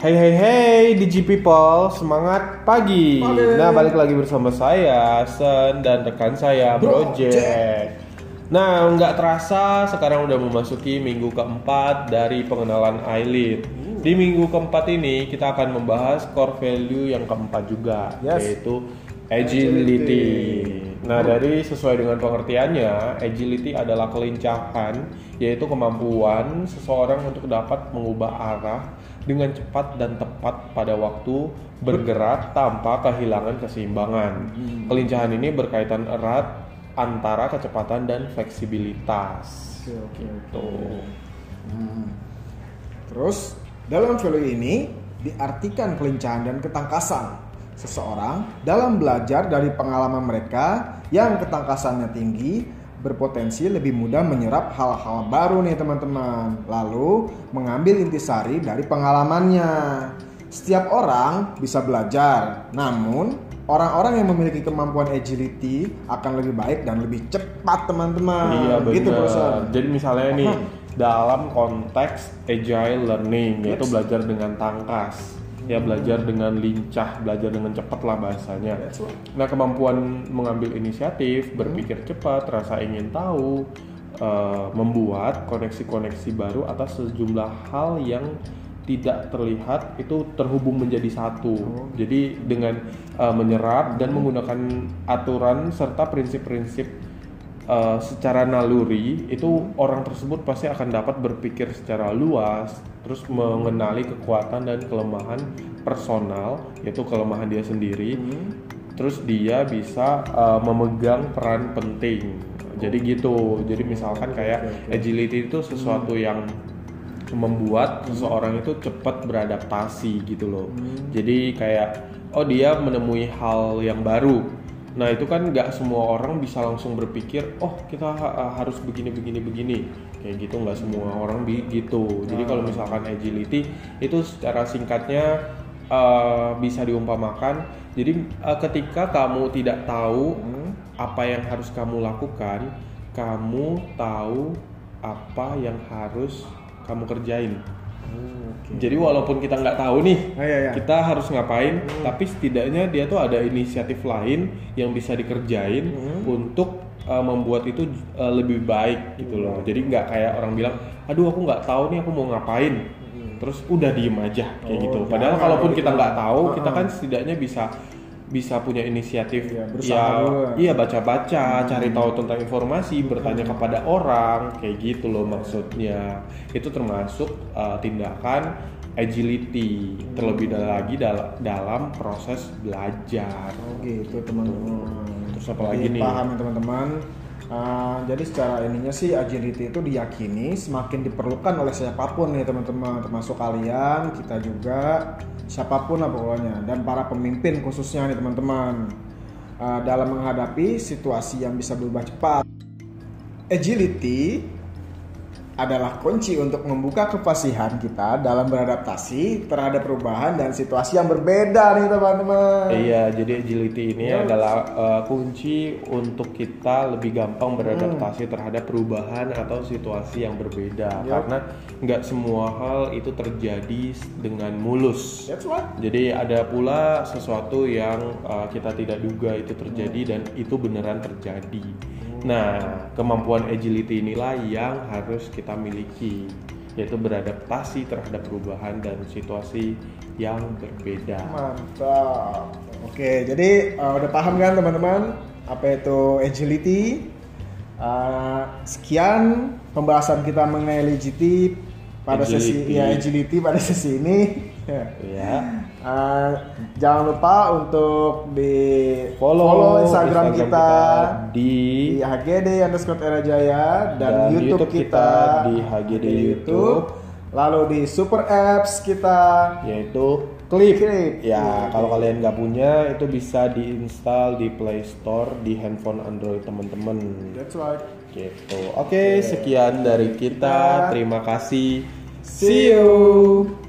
Hey hey hey Digi People, semangat pagi. Nah, balik lagi bersama saya, Sen dan rekan saya, Project. Nah, nggak terasa sekarang udah memasuki minggu keempat dari pengenalan Aileen. Di minggu keempat ini kita akan membahas core value yang keempat juga, Yes. yaitu agility. Nah, dari sesuai dengan pengertiannya, agility adalah kelincahan, yaitu kemampuan seseorang untuk dapat mengubah arah dengan cepat dan tepat pada waktu bergerak tanpa kehilangan keseimbangan. Kelincahan ini berkaitan erat antara kecepatan dan fleksibilitas. Oke, oke, Gitu. Hmm. Terus dalam value ini diartikan kelincahan dan ketangkasan seseorang dalam belajar dari pengalaman mereka yang ketangkasannya tinggi berpotensi lebih mudah menyerap hal-hal baru nih teman-teman lalu mengambil intisari dari pengalamannya setiap orang bisa belajar namun orang-orang yang memiliki kemampuan agility akan lebih baik dan lebih cepat teman-teman Iya benar. gitu Bosan. Jadi misalnya nih dalam konteks agile learning yaitu Yes. belajar dengan tangkas, ya belajar dengan lincah, belajar dengan cepat lah bahasanya. Nah kemampuan mengambil inisiatif, berpikir cepat, rasa ingin tahu, eh, membuat koneksi-koneksi baru atas sejumlah hal yang tidak terlihat itu terhubung menjadi satu. Jadi dengan eh, menyerap dan menggunakan aturan serta prinsip-prinsip eh, secara naluri itu orang tersebut pasti akan dapat berpikir secara luas, terus mengenali kekuatan dan kelemahan personal, yaitu kelemahan dia sendiri. Terus dia bisa uh, memegang peran penting. Jadi gitu. Jadi misalkan kayak agility itu sesuatu yang membuat seseorang itu cepat beradaptasi gitu loh. Jadi kayak oh dia menemui hal yang baru. Nah itu kan nggak semua orang bisa langsung berpikir oh kita ha- harus begini begini begini kayak gitu nggak semua orang begitu. Jadi kalau misalkan agility itu secara singkatnya uh, bisa diumpamakan. Jadi uh, ketika kamu tidak tahu apa yang harus kamu lakukan, kamu tahu apa yang harus kamu kerjain. Jadi walaupun kita nggak tahu nih Ah, iya, iya. kita harus ngapain, tapi setidaknya dia tuh ada inisiatif lain yang bisa dikerjain untuk uh, membuat itu uh, lebih baik gitu loh. Jadi nggak kayak orang bilang, aduh aku nggak tahu nih aku mau ngapain, terus udah diem aja kayak Oh, gitu. Padahal kalaupun kita nggak tahu, kita Ah, kan setidaknya bisa bisa punya inisiatif Iya, ya. Hmm. iya baca-baca cari tahu tentang informasi bertanya kepada orang kayak gitu loh maksudnya itu termasuk uh, tindakan agility terlebih lagi dal- dalam proses belajar Oh gitu teman-teman. Terus apa lagi nih? Paham ya teman-teman. Ah, jadi secara ininya sih agility itu diyakini semakin diperlukan oleh siapa pun nih teman-teman, termasuk kalian, kita juga, siapa pun lah pokoknya, dan para pemimpin khususnya nih teman-teman, Ah, dalam menghadapi situasi yang bisa berubah cepat. Agility adalah kunci untuk membuka kefasihan kita dalam beradaptasi terhadap perubahan dan situasi yang berbeda nih teman-teman. Iya, jadi agility ini Yes. adalah uh, kunci untuk kita lebih gampang beradaptasi Hmm. terhadap perubahan atau situasi yang berbeda. Yup. Karena nggak semua hal itu terjadi dengan mulus. That's right. Jadi ada pula sesuatu yang uh, kita tidak duga itu terjadi dan itu beneran terjadi. Nah, kemampuan agility inilah yang harus kita miliki, yaitu beradaptasi terhadap perubahan dan situasi yang berbeda. Mantap. Oke, jadi uh, udah paham kan teman-teman apa itu agility? Uh, sekian pembahasan kita mengenai agility pada sesi Agility. ya agility pada sesi ini. Ya. Uh, jangan lupa untuk di Follow, Instagram, kita, di di HGD underscore Era Jaya dan, Dan YouTube, YouTube kita, kita di HGD YouTube. Lalu di super apps kita yaitu Clip. Clip. Ya, kalau kalian nggak punya itu bisa diinstal di Play Store di handphone Android teman-teman. That's right. Gitu. Oke, sekian dari kita. Kita. Terima kasih. See you.